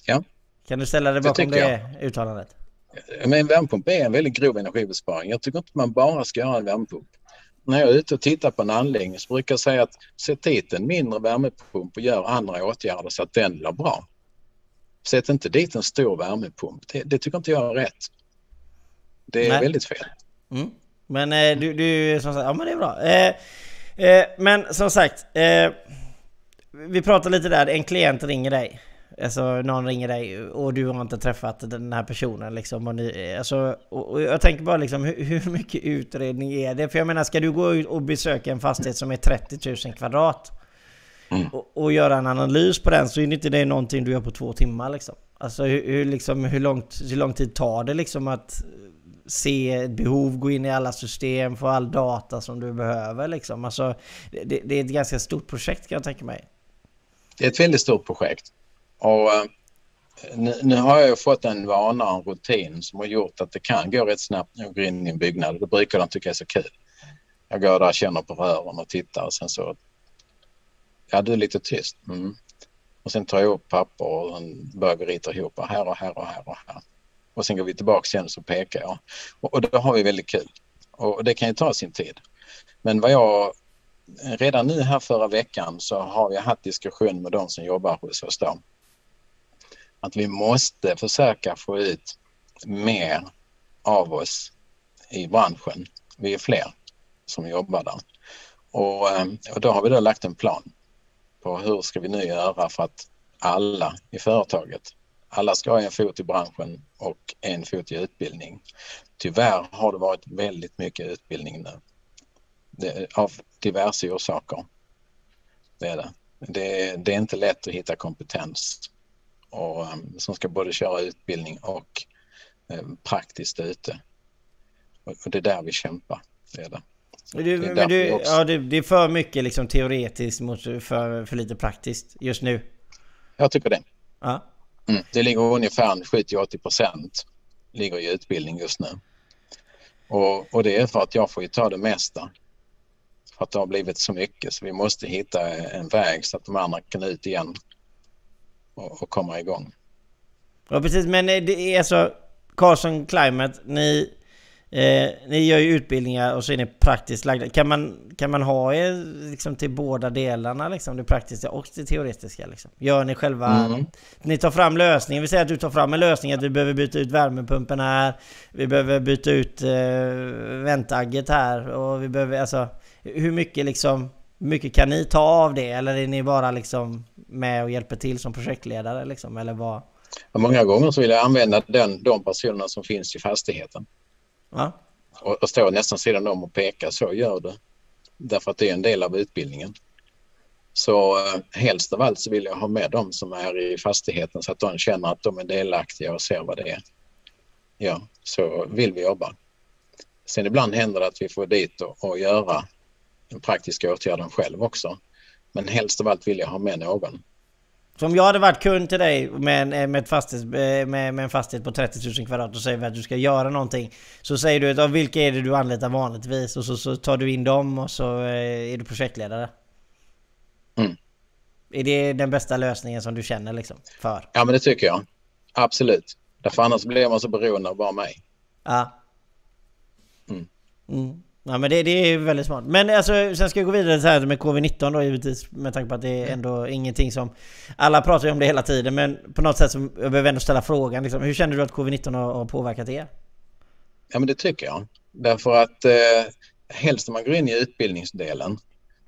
Ja. Kan du ställa dig bakom det, det uttalandet? Men en värmepump är en väldigt grov energibesparing. Jag tycker inte man bara ska göra en värmepump. När jag är ute och tittar på en anläggning så brukar jag säga att sätt dit en mindre värmepump och gör andra åtgärder så att den blir bra. Sätt inte dit en stor värmepump. Det, det tycker inte jag är rätt. Det är Nej. väldigt fel. Mm. Men eh, du, du, som sagt, ja men det är bra. Eh, eh, men som sagt, eh, vi pratade lite där, en klient ringer dig. Alltså någon ringer dig och du har inte träffat den här personen liksom. Och, ni, alltså, och jag tänker bara liksom hur, hur, mycket utredning är det? För jag menar, ska du gå ut och besöka en fastighet som är 30 000 kvadrat mm. och, och, göra en analys på den så är det inte det någonting du gör på två timmar liksom. Alltså hur, hur, liksom, hur, långt, hur lång tid tar det liksom att se ett behov, gå in i alla system, få all data som du behöver liksom. Alltså, det, det är ett ganska stort projekt kan jag tänka mig. Det är ett väldigt stort projekt. Och eh, nu, nu, har jag fått en vana och en rutin som har gjort att det kan gå rätt snabbt när jag går in i en byggnad. Det brukar de tycka är så kul. Jag går där, känner på rören och tittar och sen så... Ja, du är lite tyst. Mm. Och sen tar jag upp papper och börjar rita ihop här och här och här och här. Och sen går vi tillbaka igen och så pekar jag. Och, och då har vi väldigt kul. Och det kan ju ta sin tid. Men vad jag redan nu här förra veckan så har vi haft diskussion med de som jobbar hos oss då att vi måste försöka få ut mer av oss i branschen. Vi är fler som jobbar där. Och, eh, och då har vi då lagt en plan på hur ska vi nu göra för att alla i företaget, alla ska ha en fot i branschen och en fot i utbildning. Tyvärr har det varit väldigt mycket utbildning nu. Det, av diverse orsaker. Det är det. det. Det är inte lätt att hitta kompetens och, um, som ska både köra utbildning och eh, praktiskt ute. Och, och det är där vi kämpar. Det är det. Du, det, är du, ja, det, det, är för mycket liksom teoretiskt mot för, för lite praktiskt just nu. Jag tycker det. Ja. Mm, det ligger ungefär 70-80 procent ligger i utbildning just nu. Och, och, det är för att jag får ju ta det mesta. För att det har blivit så mycket så vi måste hitta en väg så att de andra kan ut igen och, och komma igång. Ja precis, men eh, det är alltså Carson Climate, ni, eh, ni gör ju utbildningar och så är ni praktiskt lagda. Kan man, kan man ha er liksom till båda delarna, liksom, det praktiska och det teoretiska? Liksom? Gör ni själva... Mm. Ni tar fram lösningen, vi säger att du tar fram en lösning att vi behöver byta ut värmepumpen här, vi behöver byta ut eh, väntagget här och vi behöver alltså... Hur mycket liksom mycket kan ni ta av det eller är ni bara liksom med och hjälper till som projektledare liksom? Eller vad? Många gånger så vill jag använda den, de personerna som finns i fastigheten. Va? Och, och stå nästan sidan om och peka, så gör du. Därför att det är en del av utbildningen. Så eh, helst av allt så vill jag ha med dem som är i fastigheten så att de känner att de är delaktiga och ser vad det är. Ja, så vill vi jobba. Sen ibland händer det att vi får dit och, och göra den praktiska åtgärden själv också. Men helst av allt vill jag ha med någon. Så om jag hade varit kund till dig med en, med, ett fastighets, med, med en fastighet på 30 000 kvadrat och säger att du ska göra någonting. Så säger du att vilka är det du anlitar vanligtvis? Och så, så tar du in dem och så eh, är du projektledare. Mm. Är det den bästa lösningen som du känner liksom? För? Ja men det tycker jag. Absolut. Därför annars blir man så beroende av bara mig. Ja. Mm. Mm. Ja men det, det är väldigt smart. Men alltså sen ska jag gå vidare så här med Covid-19 då givetvis med tanke på att det är ändå ingenting som... Alla pratar ju om det hela tiden men på något sätt så jag behöver ändå ställa frågan liksom, Hur känner du att Covid-19 har, har påverkat er? Ja men det tycker jag. Därför att eh, helst när man går in i utbildningsdelen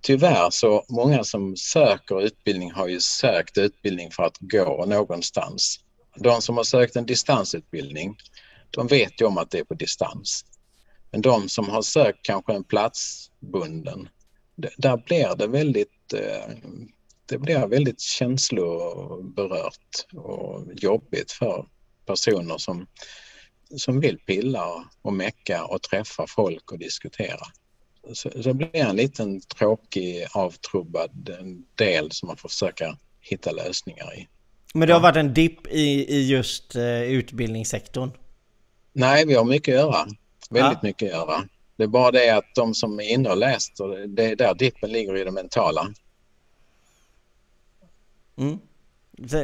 Tyvärr så många som söker utbildning har ju sökt utbildning för att gå någonstans. De som har sökt en distansutbildning, de vet ju om att det är på distans. Men de som har sökt kanske en platsbunden, där blir det väldigt, eh, det blir väldigt känsloberört och jobbigt för personer som, som vill pilla och mecka och träffa folk och diskutera. Så, så det blir en liten tråkig avtrubbad del som man får försöka hitta lösningar i. Men det har varit en dipp i, i just uh, utbildningssektorn? Nej, vi har mycket att göra. Väldigt ja. mycket att göra. Det är bara det att de som är inne och läst, och det är där dippen ligger i det mentala. Mm.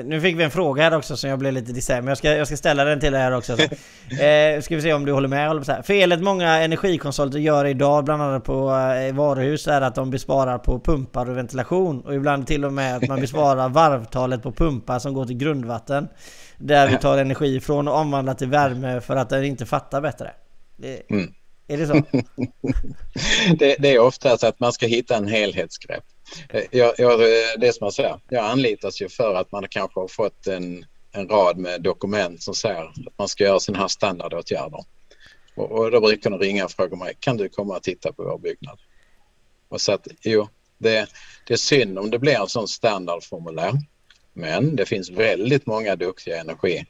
Nu fick vi en fråga här också som jag blev lite dissär, men jag ska, jag ska ställa den till dig här också. eh, ska vi se om du håller med? Håller så här. Felet många energikonsulter gör idag, bland annat på eh, varuhus, är att de besparar på pumpar och ventilation. Och ibland till och med att man besparar varvtalet på pumpar som går till grundvatten. Där vi tar energi från och omvandlar till värme för att den inte fattar bättre. Det, mm. Är det så? det, det, är oftast att man ska hitta en helhetsgrepp. Jag, jag, det som jag säger, jag anlitas ju för att man kanske har fått en, en rad med dokument som säger att man ska göra sådana här standardåtgärder. Och, och då brukar de ringa och fråga mig, kan du komma och titta på vår byggnad? Och så att, jo, det, det är synd om det blir en sån standardformulär. Men det finns väldigt många duktiga energiutredare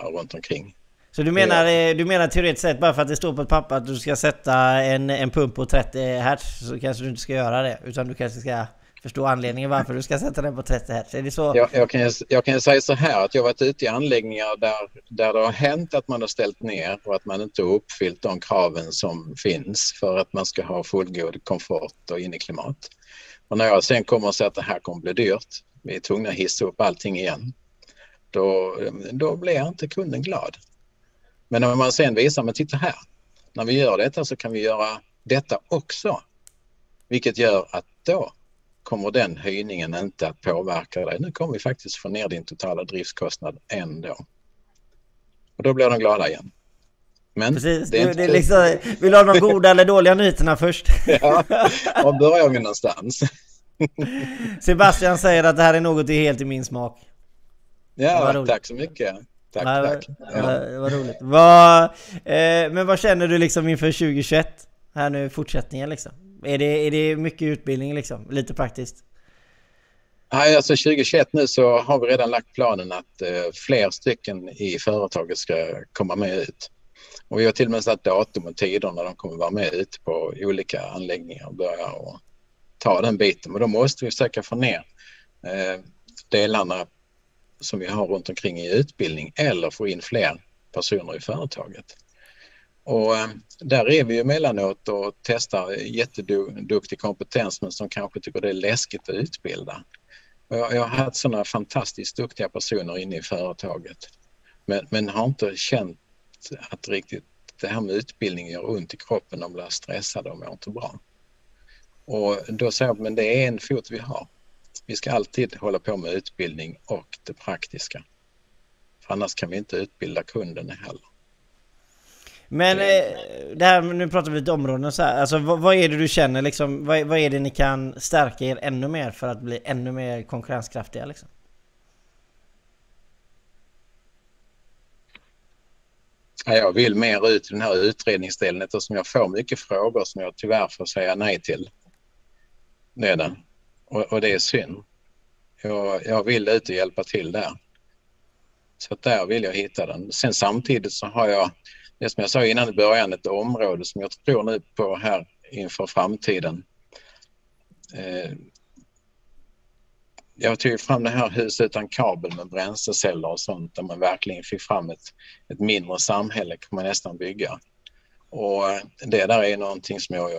eh, runt omkring så du menar, ja. du menar teoretiskt sett bara för att det står på ett papper att du ska sätta en, en pump på 30 Hz så kanske du inte ska göra det? Utan du kanske ska förstå anledningen varför du ska sätta den på 30 Hz? Är det så? Jag, jag, kan, jag kan säga så här att jag varit ute i anläggningar där, där det har hänt att man har ställt ner och att man inte har uppfyllt de kraven som finns för att man ska ha fullgod komfort och inneklimat. Och när jag sen kommer och säger att det här kommer bli dyrt, vi är tvungna att hissa upp allting igen, då, då blir inte kunden glad. Men när man sen visar, men titta här, när vi gör detta så kan vi göra detta också. Vilket gör att då kommer den höjningen inte att påverka dig. Nu kommer vi faktiskt få ner din totala driftskostnad ändå. Och då blir de glada igen. Men Precis, det är, inte... det är liksom, vill du ha de goda eller dåliga nyheterna först? ja, var börjar vi någonstans? Sebastian säger att det här är något helt i min smak. Ja, tack så mycket. Tack, Nej, tack. Ja. Vad roligt. Vad, eh, men vad känner du liksom inför 2021? Här nu fortsättningen liksom. Är det, är det mycket utbildning liksom? Lite praktiskt? Nej, alltså 2021 nu så har vi redan lagt planen att eh, fler stycken i företaget ska komma med ut. Och vi har till och med satt datum och tider när de kommer vara med ut på olika anläggningar och börja och ta den biten. Men då måste vi försöka få ner eh, delarna som vi har runt omkring i utbildning eller få in fler personer i företaget. Och eh, där är vi ju emellanåt och testar jätteduktig kompetens men som kanske tycker det är läskigt att utbilda. Jag, jag har haft sådana fantastiskt duktiga personer inne i företaget men, men har inte känt att riktigt det här med utbildning gör ont i kroppen, de blir stressade och mår inte bra. Och då säger jag, men det är en fot vi har. Vi ska alltid hålla på med utbildning och det praktiska. För annars kan vi inte utbilda kunden heller. Men det eh, här, nu pratar vi lite områden så här. Alltså, vad, vad, är det du känner liksom? Vad, vad, är det ni kan stärka er ännu mer för att bli ännu mer konkurrenskraftiga liksom? Jag vill mer ut i den här utredningsdelen eftersom jag får mycket frågor som jag tyvärr får säga nej till. Det är den. Och, och det är synd. Jag, jag vill ut och hjälpa till där. Så där vill jag hitta den. Sen samtidigt så har jag, det som jag sa innan i början, ett område som jag tror nu på här inför framtiden. Eh, jag tog fram det här huset utan kabel med bränsleceller och sånt där man verkligen fick fram ett, ett mindre samhälle kan man nästan bygga. Och det där är någonting som jag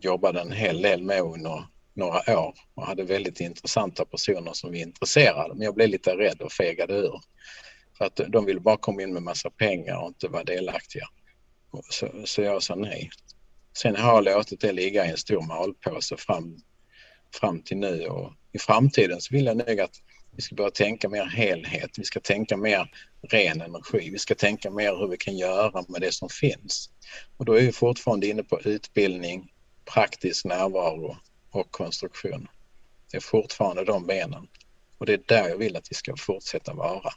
jobbade en hel del med under några år och hade väldigt intressanta personer som var intresserade. Men jag blev lite rädd och fegade ur. För att de ville bara komma in med massa pengar och inte vara delaktiga. Så, så jag sa nej. Sen har jag låtit det ligga i en stor malpåse fram, fram till nu och i framtiden så vill jag nog att vi ska börja tänka mer helhet. Vi ska tänka mer ren energi. Vi ska tänka mer hur vi kan göra med det som finns. Och då är vi fortfarande inne på utbildning, praktisk närvaro och konstruktion. Det är fortfarande de benen. Och det är där jag vill att vi ska fortsätta vara.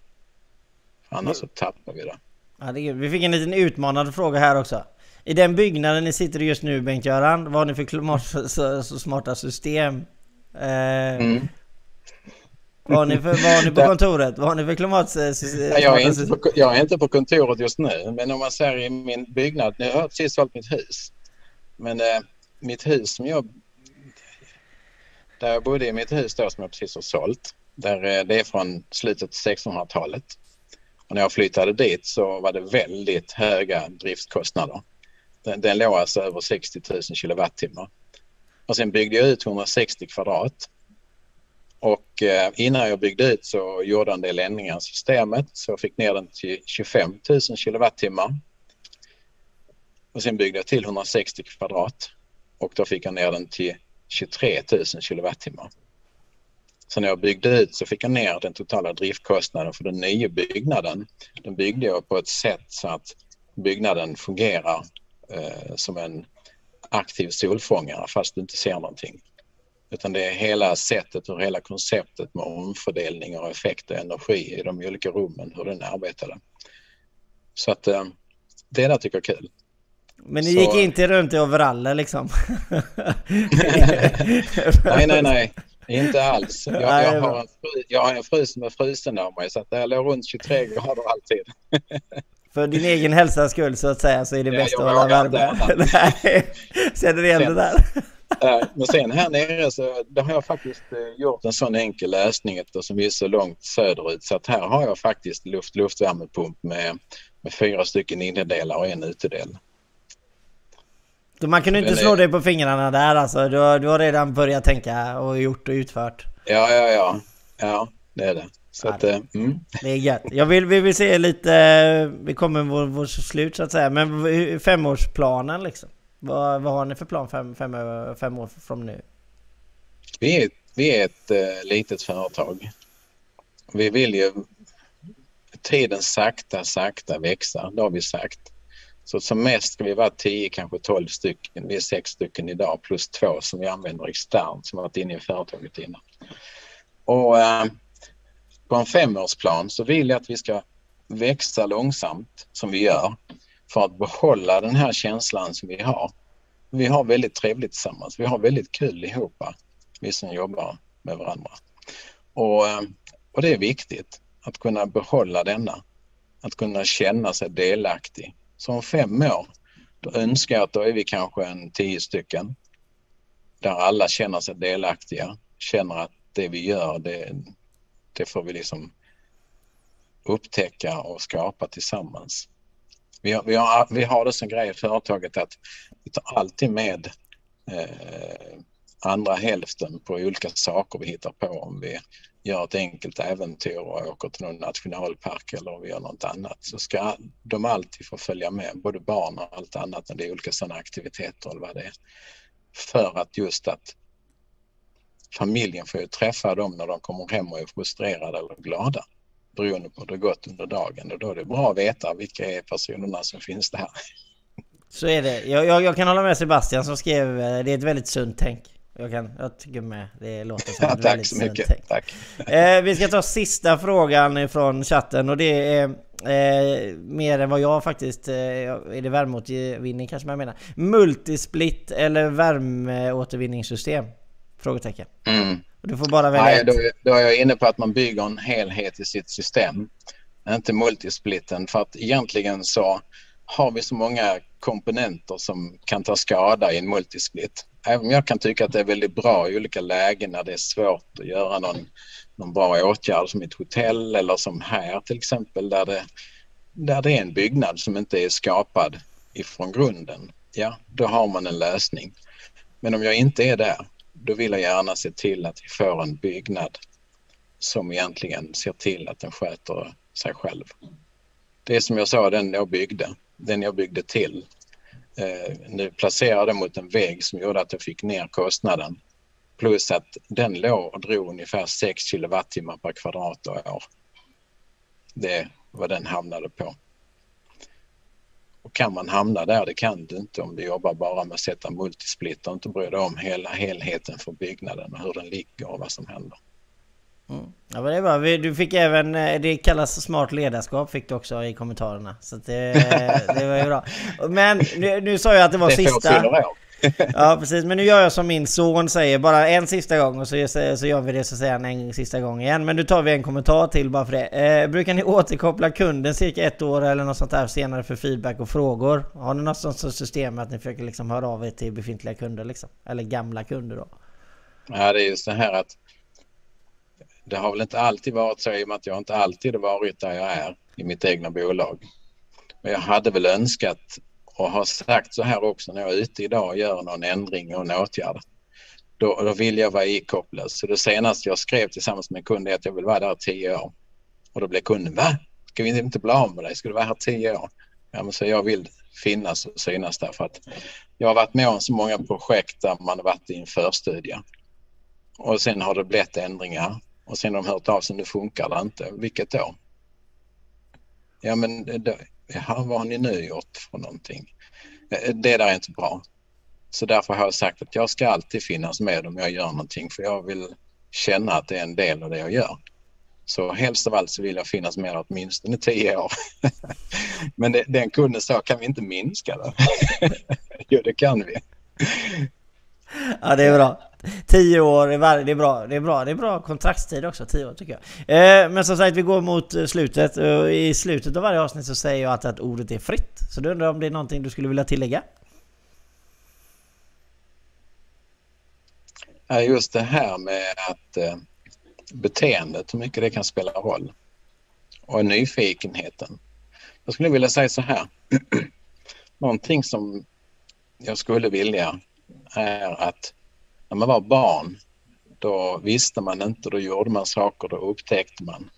Annars så tappar vi det. Ja, det vi fick en liten utmanande fråga här också. I den byggnaden ni sitter just nu Bengt-Göran, vad har ni för klimatsmarta system? Eh, mm. Vad har ni, för, vad har ni på kontoret? Vad har ni för klimatsystem? Jag är, inte på, jag är inte på kontoret just nu, men om man ser i min byggnad. Nu har jag precis sålt mitt hus. Men eh, mitt hus som jag... Där jag bodde i mitt hus då som jag precis har sålt. Där, eh, det är från slutet av 1600-talet. Och när jag flyttade dit så var det väldigt höga driftkostnader. Den, den låg alltså över 60 000 kilowattimmar. Och sen byggde jag ut 160 kvadrat. Och eh, innan jag byggde ut så gjorde jag en del ändringar i systemet så jag fick ner den till 25 000 kilowattimmar. Och sen byggde jag till 160 kvadrat och då fick jag ner den till 23 000 kilowattimmar. Så när jag byggde ut så fick jag ner den totala driftkostnaden för den nya byggnaden. Den byggde jag på ett sätt så att byggnaden fungerar eh, som en aktiv solfångare fast du inte ser någonting. Utan det är hela sättet och hela konceptet med omfördelning och effekt och energi i de olika rummen, hur den arbetade. Så att eh, det där tycker jag är kul. Men ni så... gick inte runt i overaller liksom? nej, nej, nej. Inte alls. Jag, jag, har, en fru, jag har en fru som är frusen av mig så att det låg runt 23 grader alltid. För din egen hälsas skull så att säga så är det bäst att hålla värme. Nej, känner igen det där? Men sen här nere så det har jag faktiskt eh, gjort en sån enkel lösning eftersom vi är så långt söderut så att här har jag faktiskt luft-luftvärmepump med, med fyra stycken innedelar och en utedel. Man kan inte slå dig på fingrarna där alltså? Du har, du har redan börjat tänka och gjort och utfört? Ja, ja, ja. Ja, det är det. Så att, eh, mm. Det är gött. Jag vill, vi vill se lite, vi kommer vår, vår slut så att säga, men femårsplanen liksom? Vad, vad har ni för plan fem, fem, fem år från nu? Vi är, vi är ett uh, litet företag. Vi vill ju tiden sakta, sakta växa, det har vi sagt. Så som mest ska vi vara 10, kanske 12 stycken. Vi är sex stycken idag plus två som vi använder externt som varit inne i företaget innan. Och eh, på en femårsplan så vill jag att vi ska växa långsamt som vi gör för att behålla den här känslan som vi har. Vi har väldigt trevligt tillsammans. Vi har väldigt kul ihop, vi som jobbar med varandra. Och, eh, och det är viktigt att kunna behålla denna. Att kunna känna sig delaktig. Så om fem år, då önskar jag att då är vi kanske en tio stycken. Där alla känner sig delaktiga, känner att det vi gör, det, det får vi liksom upptäcka och skapa tillsammans. Vi har, vi har, vi har det som grej i företaget att vi tar alltid med eh, andra hälften på olika saker vi hittar på. Om vi gör ett enkelt äventyr och åker till någon nationalpark eller om vi gör något annat så ska de alltid få följa med, både barn och allt annat när det är olika sådana aktiviteter eller vad det är. För att just att familjen får ju träffa dem när de kommer hem och är frustrerade eller glada beroende på hur det gått under dagen och då är det bra att veta vilka är personerna som finns där. Så är det. Jag, jag, jag kan hålla med Sebastian som skrev eh, det är ett väldigt sunt tänk. Jag, kan, jag tycker med. Det låter som ett ja, väldigt sunt tänk. Tack. Eh, vi ska ta sista frågan från chatten och det är eh, mer än vad jag faktiskt... Eh, är det värmeåtervinning kanske man menar? Multisplit eller värmeåtervinningssystem? Frågetecken. Mm. Du får bara välja Nej, då, då är jag inne på att man bygger en helhet i sitt system. Inte multisplitten för att egentligen så har vi så många komponenter som kan ta skada i en multisplit. Även om jag kan tycka att det är väldigt bra i olika lägen när det är svårt att göra någon, någon bra åtgärd som ett hotell eller som här till exempel där det, där det är en byggnad som inte är skapad ifrån grunden. Ja, då har man en lösning. Men om jag inte är där, då vill jag gärna se till att vi får en byggnad som egentligen ser till att den sköter sig själv. Det är som jag sa, den jag byggde, den jag byggde till. Eh, nu placerade mot en vägg som gjorde att jag fick ner kostnaden. Plus att den låg och drog ungefär 6 kilowattimmar per kvadrat och år. Det var den hamnade på. Och kan man hamna där, det kan du inte om du jobbar bara med att sätta multisplitter och inte bryr dig om hela helheten för byggnaden och hur den ligger och vad som händer. Ja men det är bra. Du fick även, eh, det kallas smart ledarskap fick du också i kommentarerna. Så det, det var ju bra. Men nu, nu sa jag att det var Det sista. Ja precis, men nu gör jag som min son säger, bara en sista gång och så, så gör vi det så säger han en sista gång igen. Men nu tar vi en kommentar till bara för det. Eh, brukar ni återkoppla kunden cirka ett år eller något sånt där senare för feedback och frågor? Har ni något sånt system att ni försöker liksom höra av er till befintliga kunder liksom? Eller gamla kunder då? Ja, det är just det här att det har väl inte alltid varit så i och med att jag inte alltid har varit där jag är i mitt egna bolag. Men jag hade väl önskat och har sagt så här också när jag är ute idag och gör någon ändring och en åtgärd. Då, då vill jag vara ikopplad. Så det senaste jag skrev tillsammans med en kund är att jag vill vara där tio år. Och då blev kunden, va? Ska vi inte bli av med dig? Ska du vara här tio år? Ja, men så jag vill finnas och synas där för att jag har varit med om så många projekt där man har varit i en förstudie. Och sen har det blivit ändringar och sen har de hört av sig, nu funkar det inte. Vilket då? Ja men det, ja, vad har ni nu gjort för någonting? Eh, eh, det där är inte bra. Så därför har jag sagt att jag ska alltid finnas med om jag gör någonting för jag vill känna att det är en del av det jag gör. Så helst av allt så vill jag finnas med åtminstone tio år. Men det, den kunden sa, kan vi inte minska det? jo, det kan vi. Ja det är bra. 10 år, är det är bra. Det är bra, det är bra kontraktstid också, 10 år tycker jag. Eh, men som sagt, vi går mot eh, slutet. I slutet av varje avsnitt så säger jag alltid att ordet är fritt. Så du undrar om det är någonting du skulle vilja tillägga? Just det här med att eh, beteendet, hur mycket det kan spela roll. Och nyfikenheten. Jag skulle vilja säga så här. Någonting som jag skulle vilja är att när man var barn då visste man inte, då gjorde man saker, då upptäckte man.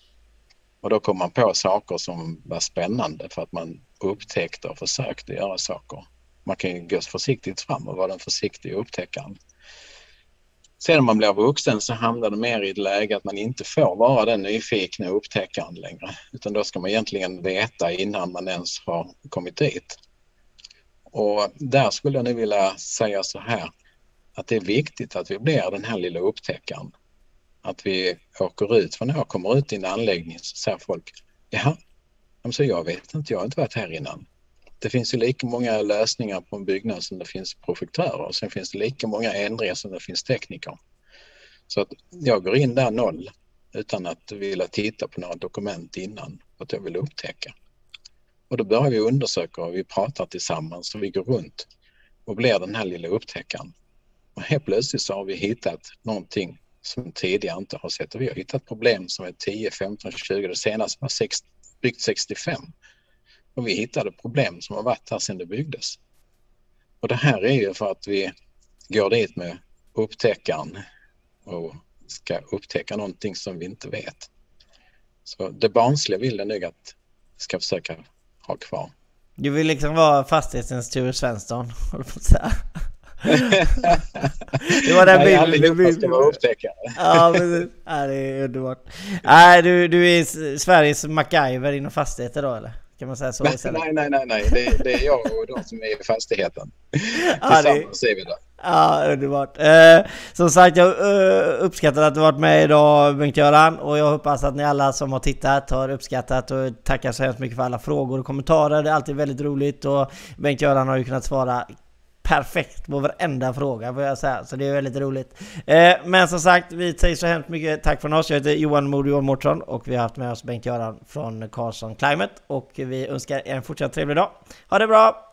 Och då kom man på saker som var spännande för att man upptäckte och försökte göra saker. Man kan ju gå försiktigt fram och vara den försiktiga upptäckaren. Sen när man blir vuxen så hamnar det mer i ett läge att man inte får vara den nyfikna upptäckaren längre. Utan då ska man egentligen veta innan man ens har kommit dit. Och där skulle jag nu vilja säga så här att det är viktigt att vi blir den här lilla upptäckaren. Att vi åker ut, för när jag kommer ut i en anläggning så säger folk Jaha, så jag vet inte, jag har inte varit här innan. Det finns ju lika många lösningar på en byggnad som det finns projektörer och sen finns det lika många ändringar som det finns tekniker. Så att jag går in där noll utan att vilja titta på några dokument innan för att jag vill upptäcka. Och då börjar vi undersöka och vi pratar tillsammans och vi går runt och blir den här lilla upptäckaren. Och helt plötsligt så har vi hittat någonting som tidigare inte har sett och vi har hittat problem som är 10, 15, 20, det senaste var sex, byggt 65. Och vi hittade problem som har varit här sedan det byggdes. Och det här är ju för att vi går dit med upptäckaren och ska upptäcka någonting som vi inte vet. Så det barnsliga vill jag nog att vi ska försöka ha kvar. Du vill liksom vara fastighetens Ture Svensson, håller på att säga det var den Nej, bilden allihopa du ska vara upptäckare. Ja precis. Ja, det är underbart. Nej, du, du är Sveriges MacGyver inom fastigheter då eller? Kan man säga så Nej, istället? nej, nej, nej, nej. Det, det är jag och de som är i fastigheten. Ja, det, Tillsammans är vi där. Ja, underbart. Eh, som sagt, jag uh, uppskattar att du varit med idag Bengt-Göran och jag hoppas att ni alla som har tittat har uppskattat och tackar så hemskt mycket för alla frågor och kommentarer. Det är alltid väldigt roligt och Bengt-Göran har ju kunnat svara perfekt på varenda fråga får jag säga, så det är väldigt roligt. Eh, men som sagt, vi säger så hemskt mycket tack från oss. Jag heter Johan Modio Mårtsson och vi har haft med oss Bengt-Göran från Carlson Climate och vi önskar er en fortsatt trevlig dag. Ha det bra!